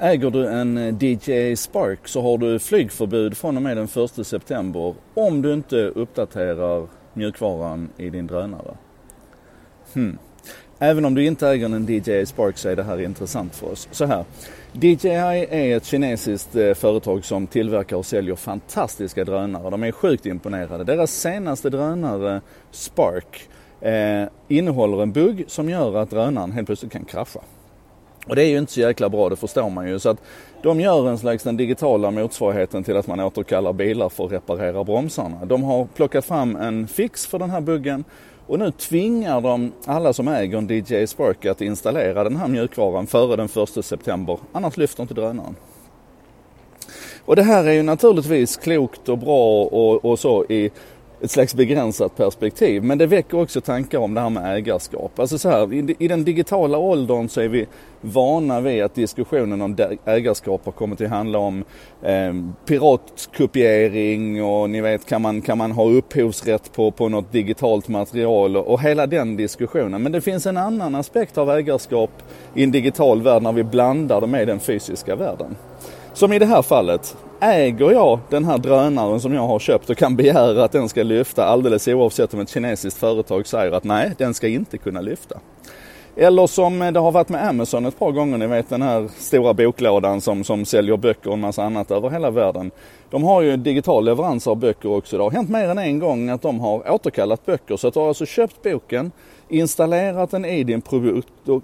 Äger du en eh, DJI Spark så har du flygförbud från och med den 1 september om du inte uppdaterar mjukvaran i din drönare. Hmm. Även om du inte äger en DJI Spark så är det här intressant för oss. Så här. DJI är ett kinesiskt eh, företag som tillverkar och säljer fantastiska drönare. De är sjukt imponerade. Deras senaste drönare Spark eh, innehåller en bugg som gör att drönaren helt plötsligt kan krascha. Och det är ju inte så jäkla bra, det förstår man ju. Så att de gör en slags den digitala motsvarigheten till att man återkallar bilar för att reparera bromsarna. De har plockat fram en fix för den här buggen och nu tvingar de alla som äger en DJI Spark att installera den här mjukvaran före den 1 september. Annars lyfter inte drönaren. Och det här är ju naturligtvis klokt och bra och, och så i ett slags begränsat perspektiv. Men det väcker också tankar om det här med ägarskap. Alltså så här, i, i den digitala åldern så är vi vana vid att diskussionen om ägarskap har kommit att handla om eh, piratkopiering och ni vet kan man, kan man ha upphovsrätt på, på något digitalt material och, och hela den diskussionen. Men det finns en annan aspekt av ägarskap i en digital värld när vi blandar det med den fysiska världen. Som i det här fallet, äger jag den här drönaren som jag har köpt och kan begära att den ska lyfta alldeles oavsett om ett kinesiskt företag säger att nej, den ska inte kunna lyfta. Eller som det har varit med Amazon ett par gånger, ni vet den här stora boklådan som, som säljer böcker och en massa annat över hela världen. De har ju digital leverans av böcker också. Det har hänt mer än en gång att de har återkallat böcker. Så att du har alltså köpt boken, installerat den i din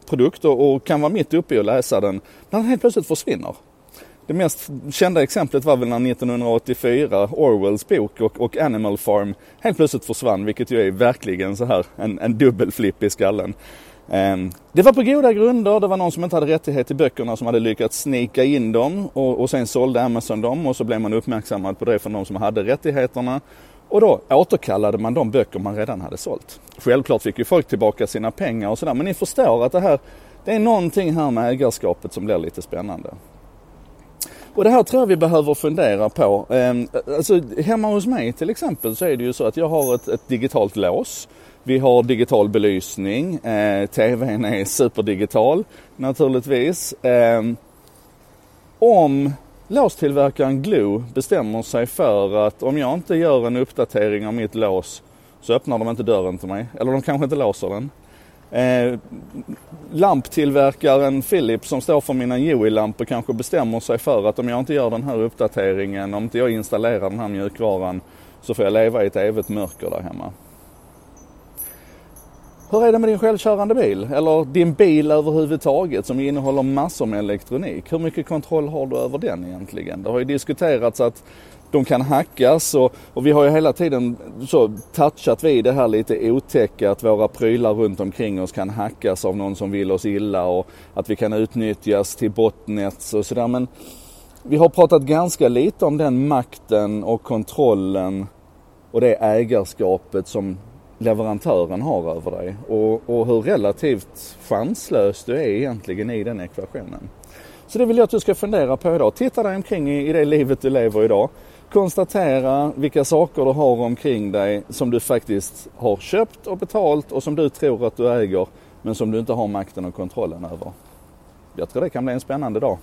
produkt och kan vara mitt uppe i att läsa den, när den helt plötsligt försvinner. Det mest kända exemplet var väl när 1984 Orwells bok och, och, Animal Farm helt plötsligt försvann, vilket ju är verkligen så här en, en dubbelflipp i skallen. Um, det var på goda grunder. Det var någon som inte hade rättighet till böckerna som hade lyckats snika in dem och, och sen sålde Amazon dem och så blev man uppmärksammad på det från de som hade rättigheterna. Och då återkallade man de böcker man redan hade sålt. Självklart fick ju folk tillbaka sina pengar och sådär men ni förstår att det här, det är någonting här med ägarskapet som blir lite spännande. Och det här tror jag vi behöver fundera på. Ehm, alltså, hemma hos mig till exempel så är det ju så att jag har ett, ett digitalt lås. Vi har digital belysning. Eh, TVn är superdigital naturligtvis. Eh, om låstillverkaren Glue bestämmer sig för att om jag inte gör en uppdatering av mitt lås så öppnar de inte dörren till mig. Eller de kanske inte låser den. Eh, lamptillverkaren Philips som står för mina Joey-lampor kanske bestämmer sig för att om jag inte gör den här uppdateringen, om inte jag installerar den här mjukvaran så får jag leva i ett evigt mörker där hemma. Hur är det med din självkörande bil? Eller din bil överhuvudtaget som innehåller massor med elektronik. Hur mycket kontroll har du över den egentligen? Det har ju diskuterats att de kan hackas och, och vi har ju hela tiden så touchat vid det här lite otäcka att våra prylar runt omkring oss kan hackas av någon som vill oss illa och att vi kan utnyttjas till botnets och sådär. Men vi har pratat ganska lite om den makten och kontrollen och det ägarskapet som leverantören har över dig och, och hur relativt chanslös du är egentligen i den ekvationen. Så det vill jag att du ska fundera på idag. Titta dig omkring i, i det livet du lever idag. Konstatera vilka saker du har omkring dig som du faktiskt har köpt och betalt och som du tror att du äger men som du inte har makten och kontrollen över. Jag tror det kan bli en spännande dag.